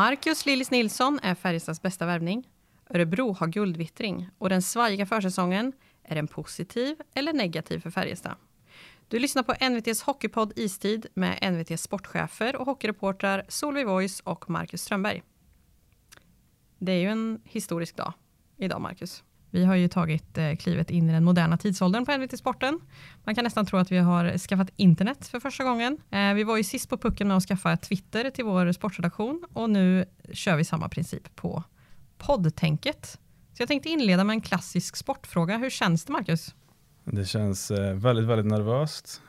Marcus Lillis Nilsson är Färjestads bästa värvning. Örebro har guldvittring och den svajiga försäsongen, är den positiv eller negativ för Färjestad? Du lyssnar på NVTs hockeypodd Istid med NVTs sportchefer och hockeyreportrar Solveig Voice och Marcus Strömberg. Det är ju en historisk dag idag, Marcus. Vi har ju tagit eh, klivet in i den moderna tidsåldern på NVT Sporten. Man kan nästan tro att vi har skaffat internet för första gången. Eh, vi var ju sist på pucken med att skaffa Twitter till vår sportredaktion och nu kör vi samma princip på poddtänket. Så jag tänkte inleda med en klassisk sportfråga. Hur känns det, Marcus? Det känns eh, väldigt, väldigt nervöst.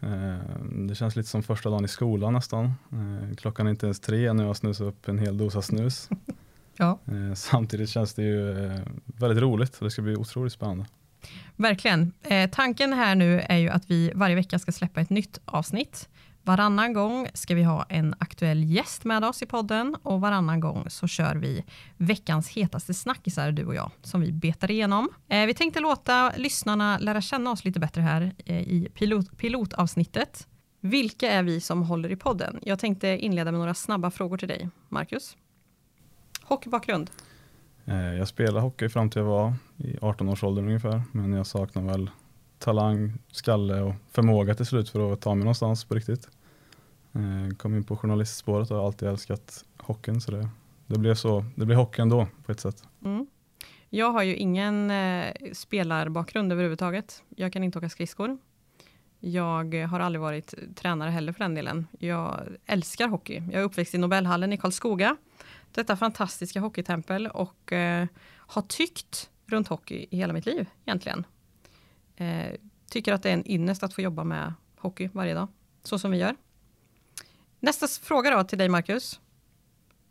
Det känns lite som första dagen i skolan nästan. Klockan är inte ens tre när jag snusar upp en hel dosa snus. Ja. Eh, samtidigt känns det ju eh, väldigt roligt och det ska bli otroligt spännande. Verkligen. Eh, tanken här nu är ju att vi varje vecka ska släppa ett nytt avsnitt. Varannan gång ska vi ha en aktuell gäst med oss i podden och varannan gång så kör vi veckans hetaste snackisar, du och jag, som vi betar igenom. Eh, vi tänkte låta lyssnarna lära känna oss lite bättre här eh, i pilot, pilotavsnittet. Vilka är vi som håller i podden? Jag tänkte inleda med några snabba frågor till dig, Marcus. Hockeybakgrund? Eh, jag spelade hockey fram till jag var i 18-årsåldern ungefär, men jag saknar väl talang, skalle och förmåga till slut för att ta mig någonstans på riktigt. Eh, kom in på journalistspåret och har alltid älskat hockeyn, så det, det blev så. Det blev hockey ändå på ett sätt. Mm. Jag har ju ingen eh, spelarbakgrund överhuvudtaget. Jag kan inte åka skridskor. Jag har aldrig varit tränare heller för den delen. Jag älskar hockey. Jag är uppväxt i Nobelhallen i Karlskoga detta fantastiska hockeytempel och eh, har tyckt runt hockey i hela mitt liv egentligen. Eh, tycker att det är en ynnest att få jobba med hockey varje dag, så som vi gör. Nästa fråga då till dig Marcus.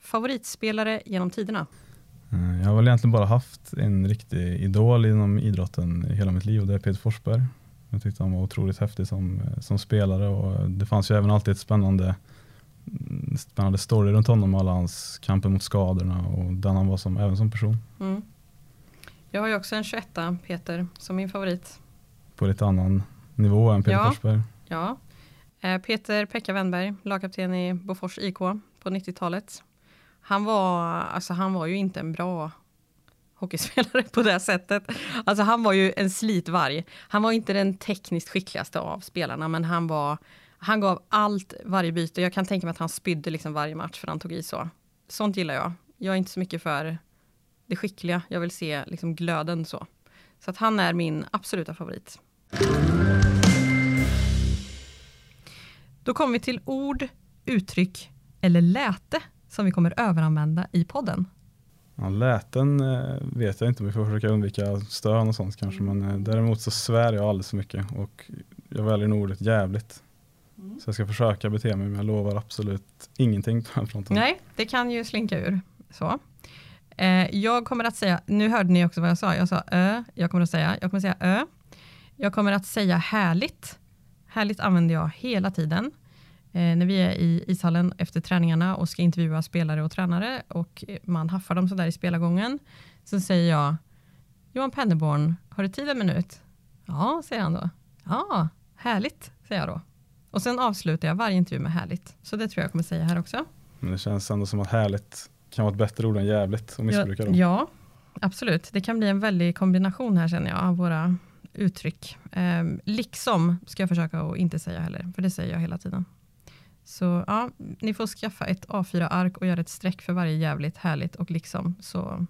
Favoritspelare genom tiderna? Mm, jag har väl egentligen bara haft en riktig idol inom idrotten i hela mitt liv och det är Peter Forsberg. Jag tyckte han var otroligt häftig som, som spelare och det fanns ju även alltid ett spännande spännande story runt honom, alla hans kamper mot skadorna och den han var som, även som person. Mm. Jag har ju också en 21 Peter, som min favorit. På lite annan nivå än Peter ja, Forsberg. Ja. Eh, Peter Pekka Wennberg, lagkapten i Bofors IK på 90-talet. Han var, alltså han var ju inte en bra hockeyspelare på det sättet. Alltså han var ju en slitvarg. Han var inte den tekniskt skickligaste av spelarna, men han var han gav allt varje byte. Jag kan tänka mig att han spydde liksom varje match för han tog i så. Sånt gillar jag. Jag är inte så mycket för det skickliga. Jag vill se liksom glöden så. Så att han är min absoluta favorit. Då kommer vi till ord, uttryck eller läte som vi kommer överanvända i podden. Ja, läten eh, vet jag inte om vi får försöka undvika stön och sånt kanske, men eh, däremot så svär jag alldeles för mycket och jag väljer nog ordet jävligt. Så jag ska försöka bete mig, men jag lovar absolut ingenting på den fronten. Nej, det kan ju slinka ur. Så. Eh, jag kommer att säga, nu hörde ni också vad jag sa, jag sa ö, jag kommer att säga, jag kommer att säga ö. Jag kommer att säga härligt. Härligt använder jag hela tiden. Eh, när vi är i ishallen efter träningarna och ska intervjua spelare och tränare och man haffar dem sådär i spelargången. Så säger jag, Johan Penneborn, har du tid en minut? Ja, säger han då. Ja, härligt, säger jag då. Och sen avslutar jag varje intervju med härligt. Så det tror jag kommer säga här också. Men det känns ändå som att härligt kan vara ett bättre ord än jävligt och missbruka ja, ja, absolut. Det kan bli en väldig kombination här känner jag av våra uttryck. Eh, liksom ska jag försöka att inte säga heller, för det säger jag hela tiden. Så ja, ni får skaffa ett A4-ark och göra ett streck för varje jävligt, härligt och liksom så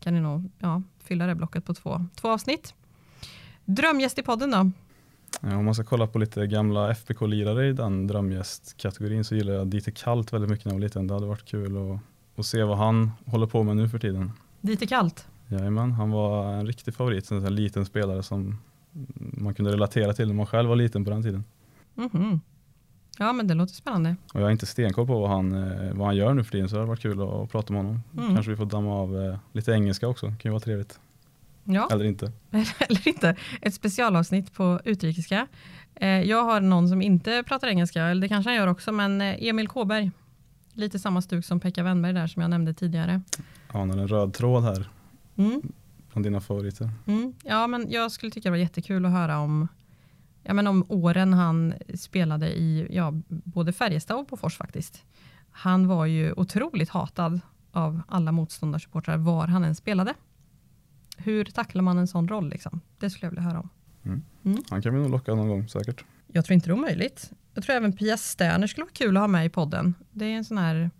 kan ni nog ja, fylla det blocket på två, två avsnitt. Drömgäst i podden då? Om man ska kolla på lite gamla FBK-lirare i den drömgästkategorin så gillar jag Dieter Kalt väldigt mycket när jag var liten. Det hade varit kul att, att se vad han håller på med nu för tiden. Dieter Kalt? Jajamän, han var en riktig favorit. En sån liten spelare som man kunde relatera till när man själv var liten på den tiden. Mm -hmm. Ja, men det låter spännande. Och jag har inte stenkoll på vad han, eh, vad han gör nu för tiden så det hade varit kul att prata med honom. Mm. Kanske vi får damma av eh, lite engelska också, det kan ju vara trevligt. Ja. Eller inte. Eller inte. Ett specialavsnitt på utrikiska. Eh, jag har någon som inte pratar engelska, eller det kanske han gör också, men eh, Emil Kåberg. Lite samma stuk som Pekka Wennberg där som jag nämnde tidigare. Anar en röd tråd här. Mm. Bland dina favoriter. Mm. Ja, men jag skulle tycka det var jättekul att höra om, ja, men om åren han spelade i ja, både Färjestad och Bofors faktiskt. Han var ju otroligt hatad av alla motståndarsupportrar var han än spelade. Hur tacklar man en sån roll? Liksom? Det skulle jag vilja höra om. Han kan vi nog locka någon gång säkert. Jag tror inte det är omöjligt. Jag tror även Pia Sterner skulle vara kul att ha med i podden. Det är en sån här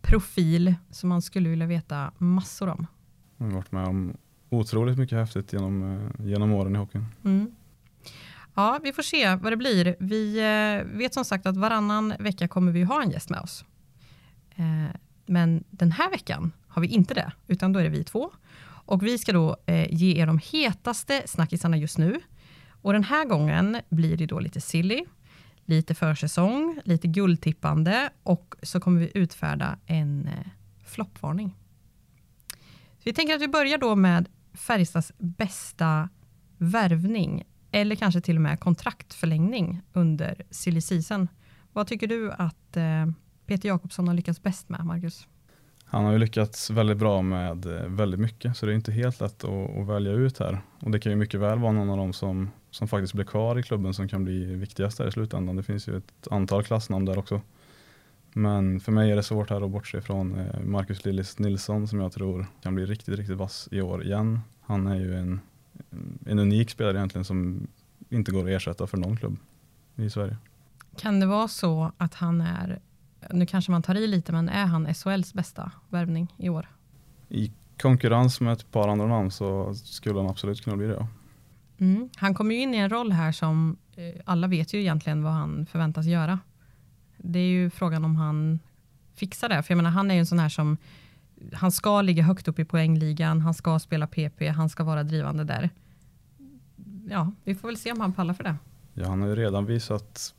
profil som man skulle vilja veta massor om. Han har varit med om otroligt mycket häftigt genom, eh, genom åren i hockeyn. Mm. Ja, vi får se vad det blir. Vi eh, vet som sagt att varannan vecka kommer vi ha en gäst med oss. Eh, men den här veckan har vi inte det, utan då är det vi två. Och vi ska då eh, ge er de hetaste snackisarna just nu. Och den här gången blir det då lite silly, lite försäsong, lite guldtippande och så kommer vi utfärda en eh, floppvarning. Så vi tänker att vi börjar då med Färjestads bästa värvning eller kanske till och med kontraktförlängning under silly season. Vad tycker du att eh, Peter Jakobsson har lyckats bäst med, Marcus? Han har ju lyckats väldigt bra med eh, väldigt mycket, så det är inte helt lätt att, att välja ut här. Och det kan ju mycket väl vara någon av dem som, som faktiskt blir kvar i klubben som kan bli viktigast där i slutändan. Det finns ju ett antal klassnamn där också. Men för mig är det svårt här att bortse från eh, Marcus Lillis Nilsson som jag tror kan bli riktigt, riktigt vass i år igen. Han är ju en, en unik spelare egentligen som inte går att ersätta för någon klubb i Sverige. Kan det vara så att han är, nu kanske man tar i lite, men är han SHLs bästa värvning i år? I konkurrens med ett par andra namn så skulle han absolut kunna bli det. Mm. Han kommer ju in i en roll här som eh, alla vet ju egentligen vad han förväntas göra. Det är ju frågan om han fixar det. För jag menar, han är ju en sån här som han ska ligga högt upp i poängligan, han ska spela PP, han ska vara drivande där. Ja, vi får väl se om han pallar för det. Ja, han har ju redan visat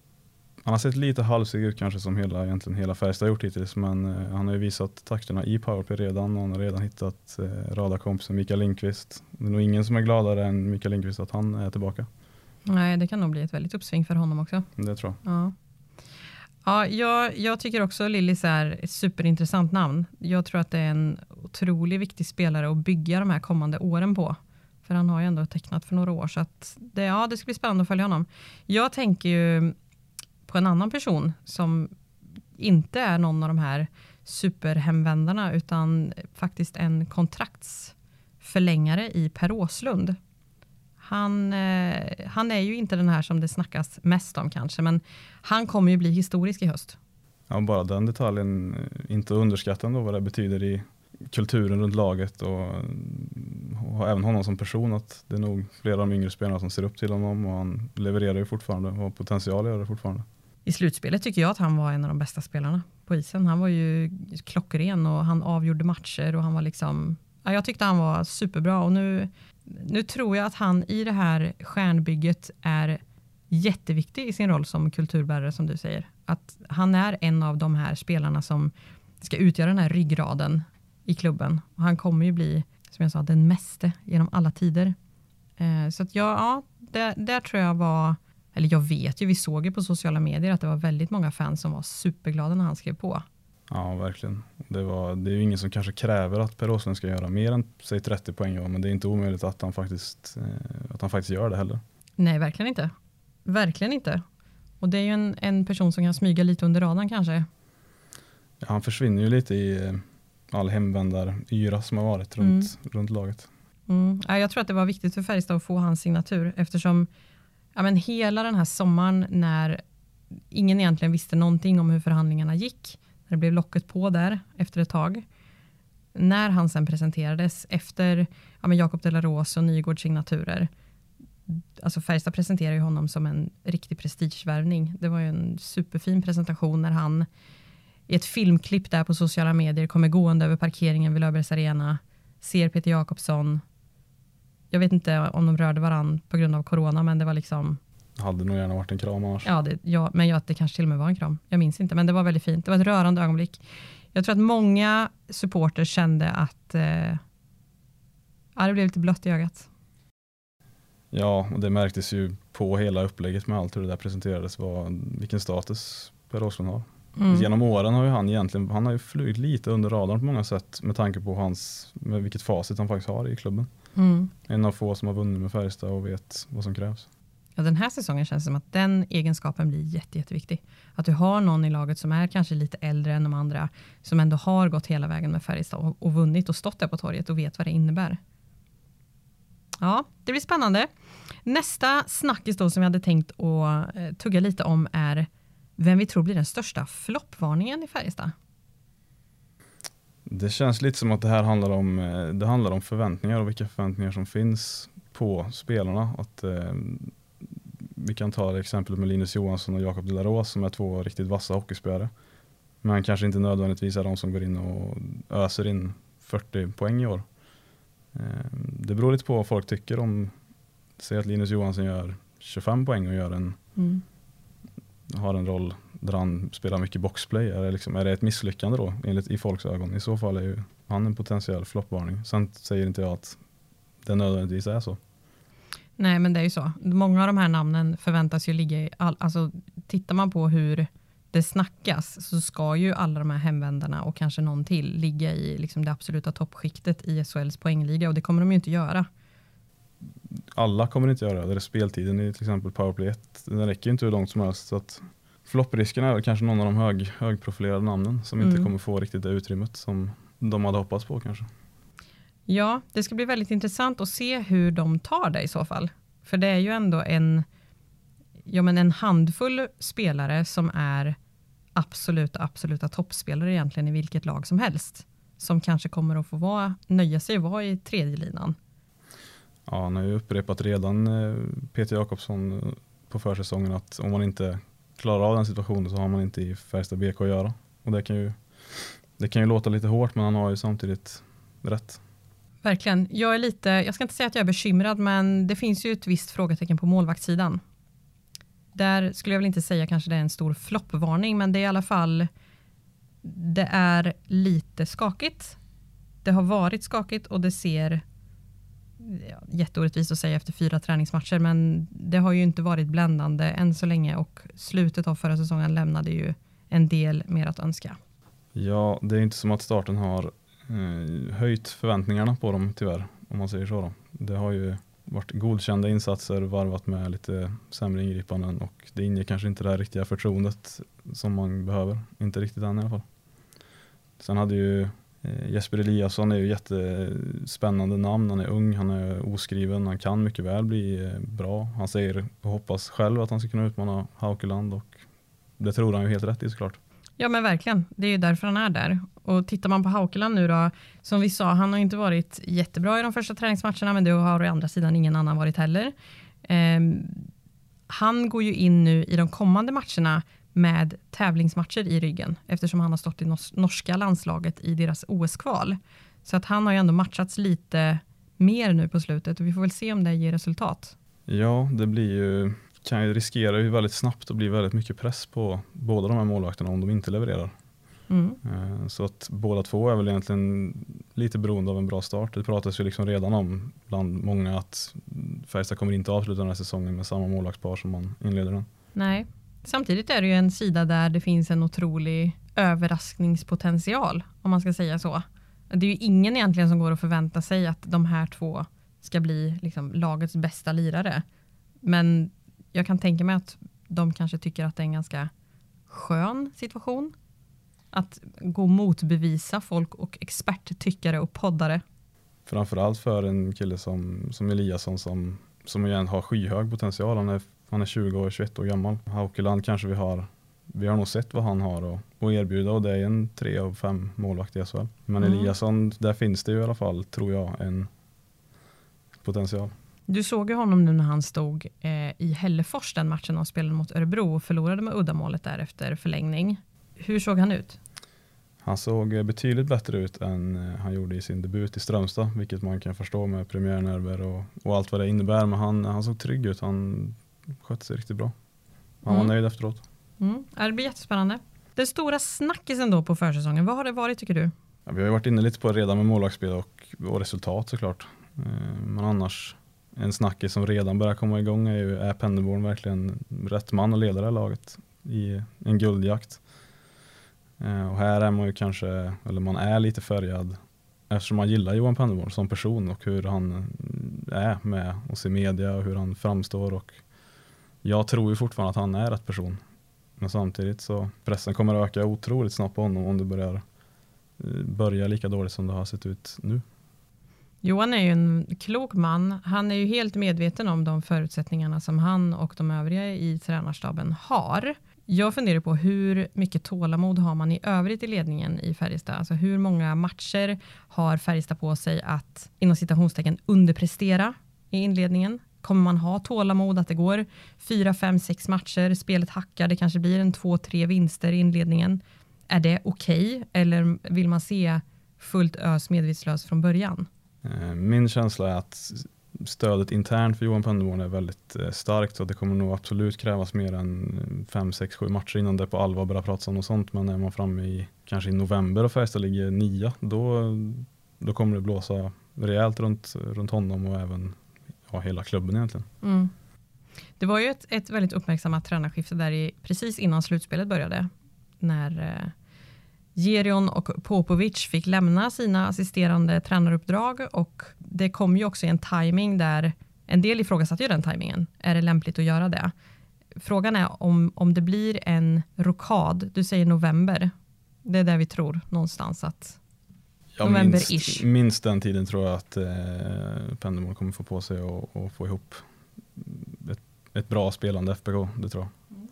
han har sett lite halvsig ut kanske som hela, egentligen hela Färjestad gjort hittills men eh, han har ju visat takterna i powerplay redan och han har redan hittat eh, radarkompisen Mikael Lindqvist. Det är nog ingen som är gladare än Mikael Lindqvist att han är tillbaka. Nej, det kan nog bli ett väldigt uppsving för honom också. Det tror jag. Ja. Ja, jag, jag tycker också Lillis är ett superintressant namn. Jag tror att det är en otroligt viktig spelare att bygga de här kommande åren på. För han har ju ändå tecknat för några år så att det, ja, det ska bli spännande att följa honom. Jag tänker ju på en annan person som inte är någon av de här superhemvändarna utan faktiskt en kontraktsförlängare i Per Åslund. Han, eh, han är ju inte den här som det snackas mest om kanske, men han kommer ju bli historisk i höst. Ja, bara den detaljen, eh, inte underskatta vad det betyder i kulturen runt laget och, och även honom som person. Att det är nog flera av de yngre spelarna som ser upp till honom och han levererar ju fortfarande och har potential att göra det fortfarande. I slutspelet tycker jag att han var en av de bästa spelarna på isen. Han var ju klockren och han avgjorde matcher och han var liksom, ja, jag tyckte han var superbra och nu, nu tror jag att han i det här stjärnbygget är jätteviktig i sin roll som kulturbärare som du säger. Att han är en av de här spelarna som ska utgöra den här ryggraden i klubben. Och han kommer ju bli, som jag sa, den meste genom alla tider. Eh, så att jag, ja, där, där tror jag var, eller jag vet ju, vi såg ju på sociala medier att det var väldigt många fans som var superglada när han skrev på. Ja, verkligen. Det, var, det är ju ingen som kanske kräver att Per Åslund ska göra mer än säg 30 poäng, men det är inte omöjligt att han faktiskt, eh, att han faktiskt gör det heller. Nej, verkligen inte. Verkligen inte. Och det är ju en, en person som kan smyga lite under radarn kanske. Ja, han försvinner ju lite i eh, all hemvändaryra som har varit runt, runt laget. Mm. Ja, jag tror att det var viktigt för Färjestad att få hans signatur eftersom ja, men hela den här sommaren när ingen egentligen visste någonting om hur förhandlingarna gick, när det blev locket på där efter ett tag, när han sen presenterades efter ja, men Jakob Rose och Nygårds signaturer, alltså Färjestad presenterade ju honom som en riktig prestigevärvning. Det var ju en superfin presentation när han i ett filmklipp där på sociala medier kommer gående över parkeringen vid Löfbergs Arena, ser Peter Jakobsson. Jag vet inte om de rörde varann på grund av corona, men det var liksom... Hade nog gärna varit en kram annars. Ja, det, ja men ja, det kanske till och med var en kram. Jag minns inte, men det var väldigt fint. Det var ett rörande ögonblick. Jag tror att många supporters kände att eh, ja, det blev lite blött i ögat. Ja, och det märktes ju på hela upplägget med allt hur det där presenterades, vad, vilken status Per Åslund har. Mm. Genom åren har ju han egentligen, han har ju flugit lite under radarn på många sätt med tanke på hans, med vilket facit han faktiskt har i klubben. Mm. En av få som har vunnit med Färjestad och vet vad som krävs. Ja, den här säsongen känns det som att den egenskapen blir jätte, jätteviktig. Att du har någon i laget som är kanske lite äldre än de andra, som ändå har gått hela vägen med Färjestad och, och vunnit och stått där på torget och vet vad det innebär. Ja, det blir spännande. Nästa snackis då som vi hade tänkt att eh, tugga lite om är vem vi tror blir den största floppvarningen i Färjestad. Det känns lite som att det här handlar om, eh, det handlar om förväntningar och vilka förväntningar som finns på spelarna. Att, eh, vi kan ta exemplet med Linus Johansson och Jakob Delaros som är två riktigt vassa hockeyspelare. Men kanske inte nödvändigtvis är de som går in och öser in 40 poäng i år. Eh, det beror lite på vad folk tycker om, säg att Linus Johansson gör 25 poäng och gör en, mm. har en roll där han spelar mycket boxplay. Är det, liksom, är det ett misslyckande då enligt, i folks ögon? I så fall är ju han en potentiell floppvarning. Sen säger inte jag att det nödvändigtvis är så. Nej, men det är ju så. Många av de här namnen förväntas ju ligga i... All, alltså, tittar man på hur det snackas så ska ju alla de här hemvändarna och kanske någon till ligga i liksom det absoluta toppskiktet i SHLs poängliga och det kommer de ju inte göra. Alla kommer inte göra det. Speltiden i till exempel powerplay 1, den räcker ju inte hur långt som helst. Så att flopprisken är väl kanske någon av de hög, högprofilerade namnen som mm. inte kommer få riktigt det utrymmet som de hade hoppats på kanske. Ja, det ska bli väldigt intressant att se hur de tar det i så fall. För det är ju ändå en, ja, men en handfull spelare som är absoluta, absoluta toppspelare egentligen i vilket lag som helst. Som kanske kommer att få vara, nöja sig och vara i tredje linan. Ja, han har ju upprepat redan eh, Peter Jakobsson eh, på försäsongen att om man inte klarar av den situationen så har man inte i Färjestad BK att göra. Och det kan ju, det kan ju låta lite hårt men han har ju samtidigt rätt. Verkligen. Jag är lite, jag ska inte säga att jag är bekymrad, men det finns ju ett visst frågetecken på målvaktssidan. Där skulle jag väl inte säga kanske det är en stor floppvarning, men det är i alla fall det är lite skakigt. Det har varit skakigt och det ser jätteorättvist att säga efter fyra träningsmatcher, men det har ju inte varit bländande än så länge och slutet av förra säsongen lämnade ju en del mer att önska. Ja, det är inte som att starten har eh, höjt förväntningarna på dem tyvärr, om man säger så. Då. Det har ju varit godkända insatser varvat med lite sämre ingripanden och det inger kanske inte det här riktiga förtroendet som man behöver. Inte riktigt än i alla fall. Sen hade ju Eh, Jesper Eliasson är ju jättespännande namn. Han är ung, han är oskriven, han kan mycket väl bli eh, bra. Han säger och hoppas själv att han ska kunna utmana Haukeland och det tror han ju helt rätt i såklart. Ja men verkligen, det är ju därför han är där. Och tittar man på Haukeland nu då, som vi sa, han har inte varit jättebra i de första träningsmatcherna, men det har å andra sidan ingen annan varit heller. Um, han går ju in nu i de kommande matcherna med tävlingsmatcher i ryggen, eftersom han har stått i norska landslaget i deras OS-kval. Så att han har ju ändå matchats lite mer nu på slutet och vi får väl se om det ger resultat. Ja, det blir ju kan ju riskera ju väldigt snabbt att bli väldigt mycket press på båda de här målvakterna om de inte levererar. Mm. Eh, så att båda två är väl egentligen lite beroende av en bra start. Det pratas ju liksom redan om bland många att Färjestad kommer inte avsluta den här säsongen med samma målvaktspar som man inleder den. Nej, samtidigt är det ju en sida där det finns en otrolig överraskningspotential om man ska säga så. Det är ju ingen egentligen som går att förvänta sig att de här två ska bli liksom lagets bästa lirare. Men jag kan tänka mig att de kanske tycker att det är en ganska skön situation. Att gå och motbevisa folk och experttyckare och poddare. Framförallt för en kille som, som Eliasson som, som igen har skyhög potential. Han är, han är 20 år, 21 år gammal. Haukeland kanske vi har vi har nog sett vad han har att, att erbjuda och det är en tre av fem målvakt i SHL. Men mm. Eliasson, där finns det ju i alla fall, tror jag, en potential. Du såg ju honom nu när han stod eh, i Hällefors den matchen de spelade mot Örebro och förlorade med uddamålet där efter förlängning. Hur såg han ut? Han såg eh, betydligt bättre ut än eh, han gjorde i sin debut i Strömstad, vilket man kan förstå med premiärnerver och, och allt vad det innebär. Men han, han såg trygg ut, han skötte sig riktigt bra. Han mm. var nöjd efteråt. Mm. det blir jättespännande. Den stora snackisen då på försäsongen, vad har det varit tycker du? Ja, vi har varit inne lite på det redan med målvaktsspel och, och resultat såklart. Men annars en snackis som redan börjar komma igång är ju, är Pennerborn verkligen rätt man att leda det här laget i en guldjakt? Eh, och här är man ju kanske, eller man är lite färgad eftersom man gillar Johan Pennerborn som person och hur han är med oss i media och hur han framstår och jag tror ju fortfarande att han är rätt person. Men samtidigt så pressen kommer att öka otroligt snabbt på honom om det börjar eh, börja lika dåligt som det har sett ut nu. Johan är ju en klok man. Han är ju helt medveten om de förutsättningarna som han och de övriga i tränarstaben har. Jag funderar på hur mycket tålamod har man i övrigt i ledningen i Färjestad? Alltså hur många matcher har Färjestad på sig att inom citationstecken underprestera i inledningen? Kommer man ha tålamod att det går fyra, fem, sex matcher, spelet hackar, det kanske blir en två, tre vinster i inledningen. Är det okej okay, eller vill man se fullt ös medvetslös från början? Eh, min känsla är att stödet internt för Johan Pönderborn är väldigt eh, starkt och det kommer nog absolut krävas mer än 5, 6, 7 matcher innan det på allvar börjar pratas om något sånt. Men är man framme i kanske i november och Färjestad ligger nia, då, då kommer det blåsa rejält runt, runt honom och även ja, hela klubben egentligen. Mm. Det var ju ett, ett väldigt uppmärksammat tränarskifte där i, precis innan slutspelet började. När eh, Gerion och Popovic fick lämna sina assisterande tränaruppdrag och det kom ju också i en timing där en del ifrågasatte ju den timingen. Är det lämpligt att göra det? Frågan är om, om det blir en rokad. Du säger november. Det är där vi tror någonstans att ja. Minst, minst den tiden tror jag att eh, Pendelmål kommer få på sig och, få ihop ett, ett, bra spelande FBK. Det tror jag. Mm.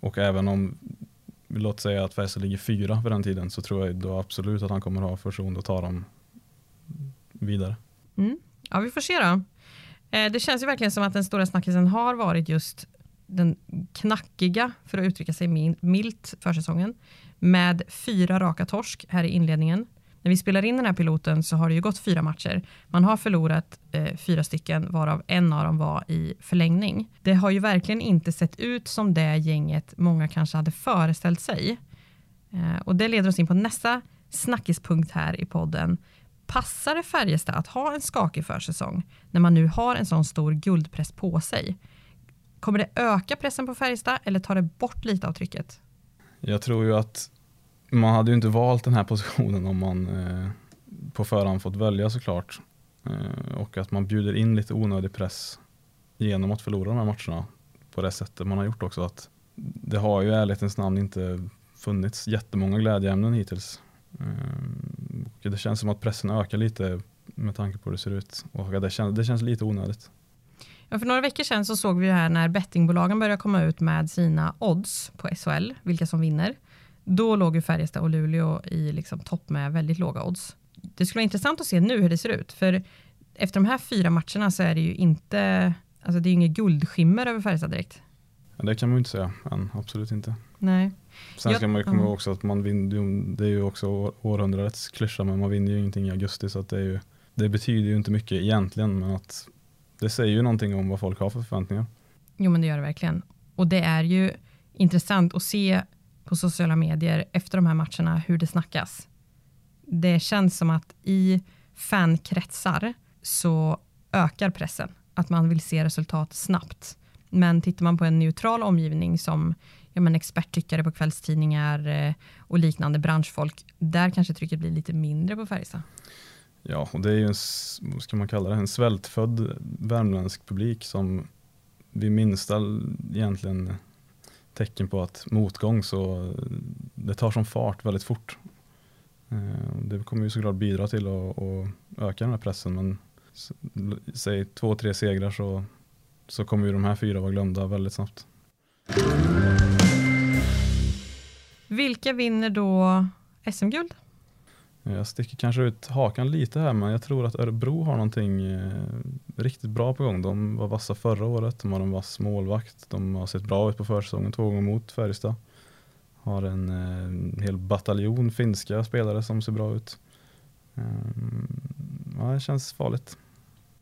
Och även om låt säga att Färjestad ligger fyra för den tiden så tror jag då absolut att han kommer ha förtroende att ta dem vidare. Mm. Ja, vi får se då. Eh, det känns ju verkligen som att den stora snackisen har varit just den knackiga, för att uttrycka sig milt, försäsongen med fyra raka torsk här i inledningen. När vi spelar in den här piloten så har det ju gått fyra matcher. Man har förlorat eh, fyra stycken, varav en av dem var i förlängning. Det har ju verkligen inte sett ut som det gänget många kanske hade föreställt sig. Eh, och det leder oss in på nästa snackispunkt här i podden. Passar det Färjestad att ha en skakig försäsong när man nu har en sån stor guldpress på sig? Kommer det öka pressen på Färjestad eller tar det bort lite av trycket? Jag tror ju att man hade ju inte valt den här positionen om man eh, på förhand fått välja såklart. Eh, och att man bjuder in lite onödig press genom att förlora de här matcherna på det sättet man har gjort också. Att det har ju i ärlighetens namn inte funnits jättemånga glädjeämnen hittills. Eh, och det känns som att pressen ökar lite med tanke på hur det ser ut. Och det, känns, det känns lite onödigt. Ja, för några veckor sedan så såg vi här när bettingbolagen började komma ut med sina odds på SHL, vilka som vinner. Då låg ju Färjestad och Luleå i liksom topp med väldigt låga odds. Det skulle vara intressant att se nu hur det ser ut, för efter de här fyra matcherna så är det ju inte, alltså det är inget guldskimmer över Färjestad direkt. Ja, det kan man ju inte säga, än, absolut inte. Nej. Sen ska jag, man ju komma ihåg också att man vinner, det är ju också århundradets klyscha, men man vinner ju ingenting i augusti, så att det, är ju, det betyder ju inte mycket egentligen, men att det säger ju någonting om vad folk har för förväntningar. Jo, men det gör det verkligen. Och det är ju intressant att se på sociala medier efter de här matcherna hur det snackas. Det känns som att i fankretsar så ökar pressen, att man vill se resultat snabbt. Men tittar man på en neutral omgivning som ja, men experttyckare på kvällstidningar eh, och liknande branschfolk, där kanske trycket blir lite mindre på Färjestad. Ja, och det är ju en, vad ska man kalla det, en svältfödd värmländsk publik som vid minsta egentligen tecken på att motgång så det tar som fart väldigt fort. Eh, det kommer ju såklart bidra till att, att öka den här pressen men säg två, tre segrar så, så kommer ju de här fyra vara glömda väldigt snabbt. Vilka vinner då SM-guld? Jag sticker kanske ut hakan lite här, men jag tror att Örebro har någonting eh, riktigt bra på gång. De var vassa förra året, de har en vass målvakt, de har sett bra ut på försäsongen två gånger mot Färjestad. Har en, en eh, hel bataljon finska spelare som ser bra ut. Um, ja, det känns farligt.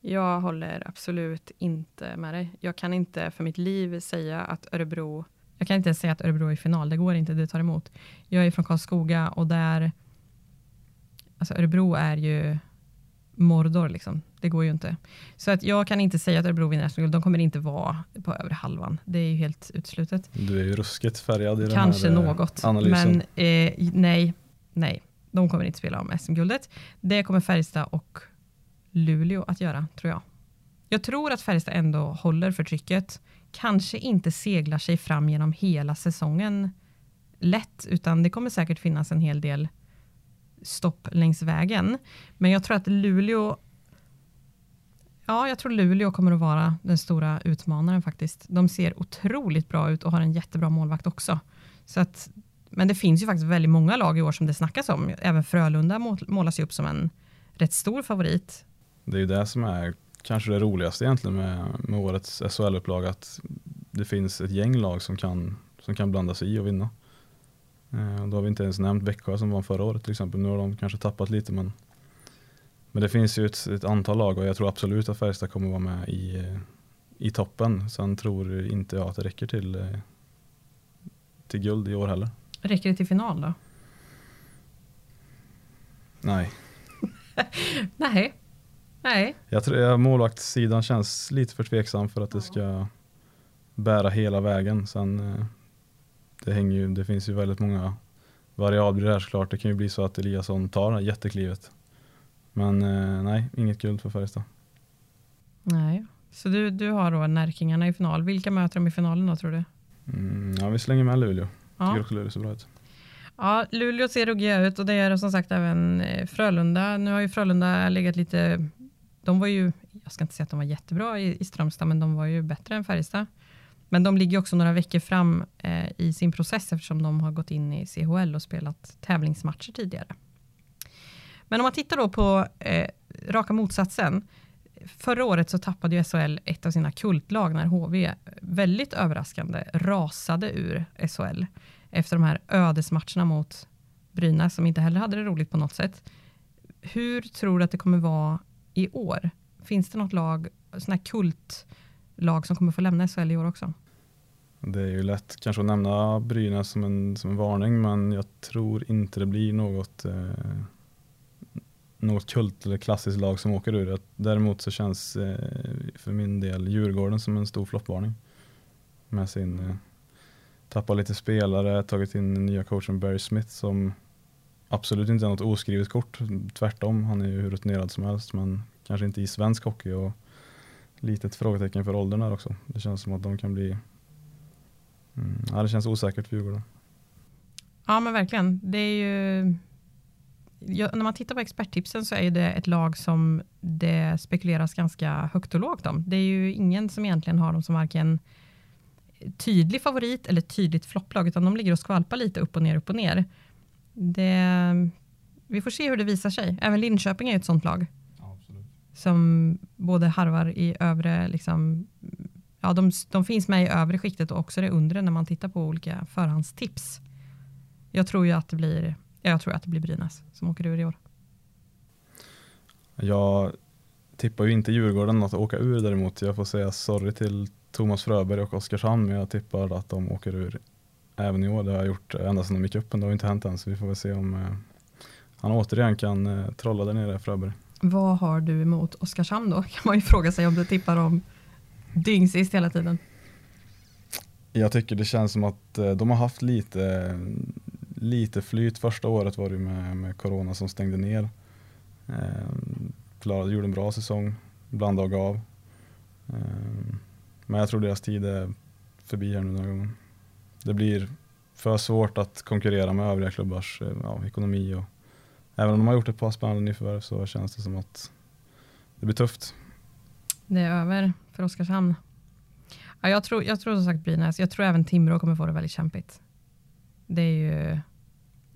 Jag håller absolut inte med dig. Jag kan inte för mitt liv säga att Örebro, jag kan inte säga att Örebro är i final, det går inte, det tar emot. Jag är från Karlskoga och där Alltså Örebro är ju Mordor liksom. Det går ju inte. Så att jag kan inte säga att Örebro vinner SM-guld. De kommer inte vara på övre halvan. Det är ju helt utslutet. Du är ju ruskigt färgad i Kanske den här eh, något. Analysen. Men eh, nej, nej. De kommer inte spela om SM-guldet. Det kommer Färjestad och Luleå att göra, tror jag. Jag tror att Färjestad ändå håller för trycket. Kanske inte seglar sig fram genom hela säsongen lätt, utan det kommer säkert finnas en hel del stopp längs vägen. Men jag tror att Luleå Ja, jag tror Luleå kommer att vara den stora utmanaren faktiskt. De ser otroligt bra ut och har en jättebra målvakt också. Så att, men det finns ju faktiskt väldigt många lag i år som det snackas om. Även Frölunda målas ju upp som en rätt stor favorit. Det är ju det som är kanske det roligaste egentligen med, med årets SHL-upplaga, att det finns ett gäng lag som kan, som kan blanda sig i och vinna. Eh, då har vi inte ens nämnt Växjö som vann förra året till exempel. Nu har de kanske tappat lite men, men det finns ju ett, ett antal lag och jag tror absolut att Färjestad kommer vara med i, i toppen. Sen tror inte jag att det räcker till, eh, till guld i år heller. Räcker det till final då? Nej. Nej. Nej. Jag tror målvaktssidan känns lite för tveksam för att det ska bära hela vägen. Sen eh, det, hänger ju, det finns ju väldigt många variabler här såklart. Det kan ju bli så att Eliasson tar det här jätteklivet. Men eh, nej, inget guld för Färjestad. Nej, så du, du har då Närkingarna i final. Vilka möter de i finalen då tror du? Mm, ja, vi slänger med Luleå. Ja. Tycker också Luleå ser bra ut. Ja, Luleå ser ruggiga ut och det är som sagt även eh, Frölunda. Nu har ju Frölunda legat lite, de var ju, jag ska inte säga att de var jättebra i, i Strömstad, men de var ju bättre än Färjestad. Men de ligger också några veckor fram eh, i sin process eftersom de har gått in i CHL och spelat tävlingsmatcher tidigare. Men om man tittar då på eh, raka motsatsen. Förra året så tappade ju SHL ett av sina kultlag när HV väldigt överraskande rasade ur SHL efter de här ödesmatcherna mot Brynäs som inte heller hade det roligt på något sätt. Hur tror du att det kommer vara i år? Finns det något lag, sådana här kultlag som kommer få lämna SHL i år också? Det är ju lätt kanske att nämna Brynäs som en, som en varning men jag tror inte det blir något eh, något kult eller klassiskt lag som åker ur. Däremot så känns eh, för min del Djurgården som en stor floppvarning. Med sin eh, tappa lite spelare, tagit in nya coachen Barry Smith som absolut inte är något oskrivet kort. Tvärtom, han är ju hur rutinerad som helst men kanske inte i svensk hockey och litet frågetecken för åldern där också. Det känns som att de kan bli mm, ja, det känns osäkert för Djurgården. Ja men verkligen. Det är ju ja, när man tittar på experttipsen så är det ett lag som det spekuleras ganska högt och lågt om. Det är ju ingen som egentligen har dem som varken tydlig favorit eller tydligt flopplag, utan de ligger och skvalpar lite upp och ner, upp och ner. Det, vi får se hur det visar sig. Även Linköping är ett sånt lag. Ja, som både harvar i övre, liksom, ja, de, de finns med i övre skiktet och också det undre när man tittar på olika förhandstips. Jag tror ju att det blir jag tror att det blir Brynäs som åker ur i år. Jag tippar ju inte Djurgården att åka ur däremot. Jag får säga sorry till Thomas Fröberg och Oskarshamn, men jag tippar att de åker ur även i år. Det har jag gjort ända sedan de gick upp, men det har inte hänt än, så vi får väl se om eh, han återigen kan eh, trolla där nere, Fröberg. Vad har du emot Oskarshamn då? Kan man ju fråga sig om du tippar dem dyngsist hela tiden. Jag tycker det känns som att eh, de har haft lite lite flyt. Första året var det med, med corona som stängde ner. Eh, klarade, gjorde en bra säsong, blandade och gav. Eh, men jag tror deras tid är förbi här nu några gånger. Det blir för svårt att konkurrera med övriga klubbars eh, ja, ekonomi. Och, även om de har gjort ett par spännande nyförvärv så känns det som att det blir tufft. Det är över för Oskarshamn. Ja, jag, tror, jag tror som sagt Brynäs. Jag tror även Timrå kommer få det väldigt kämpigt. Det är ju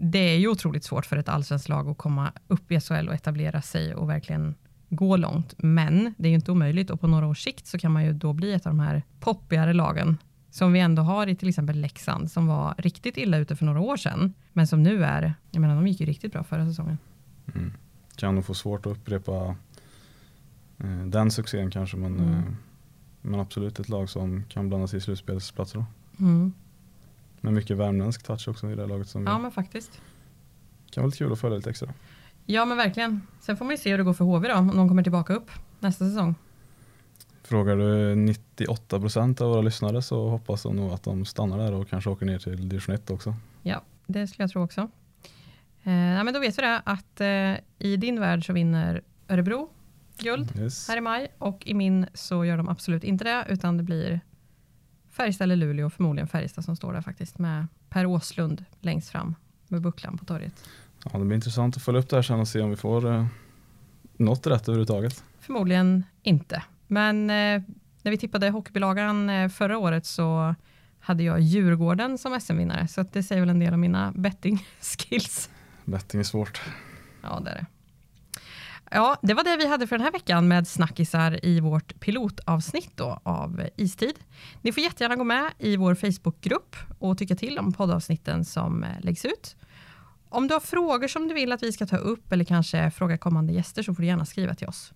det är ju otroligt svårt för ett allsvenskt lag att komma upp i SHL och etablera sig och verkligen gå långt. Men det är ju inte omöjligt och på några års sikt så kan man ju då bli ett av de här poppigare lagen som vi ändå har i till exempel Leksand som var riktigt illa ute för några år sedan. Men som nu är, jag menar de gick ju riktigt bra förra säsongen. Mm. Kan nog få svårt att upprepa eh, den succén kanske men, mm. eh, men absolut ett lag som kan blanda sig i slutspelsplatser. Mm. Med mycket värmländsk touch också i det laget. Som ja, men faktiskt. Kan vara kul att följa lite extra. Ja, men verkligen. Sen får man ju se hur det går för HV då, om de kommer tillbaka upp nästa säsong. Frågar du 98 procent av våra lyssnare så hoppas de nog att de stannar där och kanske åker ner till division 1 också. Ja, det skulle jag tro också. Eh, ja, men då vet vi det att eh, i din värld så vinner Örebro, guld Yes. här i maj och i min så gör de absolut inte det utan det blir Färjestad eller Luleå, förmodligen Färjestad som står där faktiskt med Per Åslund längst fram med bucklan på torget. Ja, det blir intressant att följa upp det här sen och se om vi får eh, något rätt överhuvudtaget. Förmodligen inte. Men eh, när vi tippade hockeybilagan eh, förra året så hade jag Djurgården som SM-vinnare så att det säger väl en del om mina betting skills. Betting är svårt. Ja, det är det. Ja, det var det vi hade för den här veckan med snackisar i vårt pilotavsnitt då av Istid. Ni får jättegärna gå med i vår Facebookgrupp och tycka till om poddavsnitten som eh, läggs ut. Om du har frågor som du vill att vi ska ta upp eller kanske fråga kommande gäster så får du gärna skriva till oss.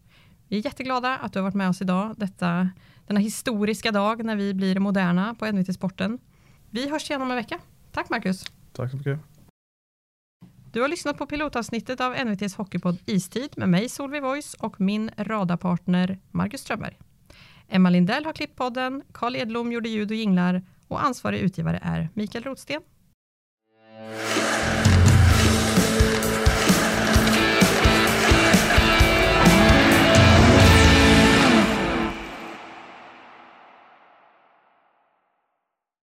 Vi är jätteglada att du har varit med oss idag, detta, denna historiska dag när vi blir moderna på NVT Sporten. Vi hörs igen om en vecka. Tack Marcus! Tack så mycket. Du har lyssnat på pilotavsnittet av NVTs hockeypodd Istid med mig Solveig Voice och min radarpartner Marcus Strömberg. Emma Lindell har klippt podden, Carl Edlom gjorde ljud och jinglar och ansvarig utgivare är Mikael Rotsten.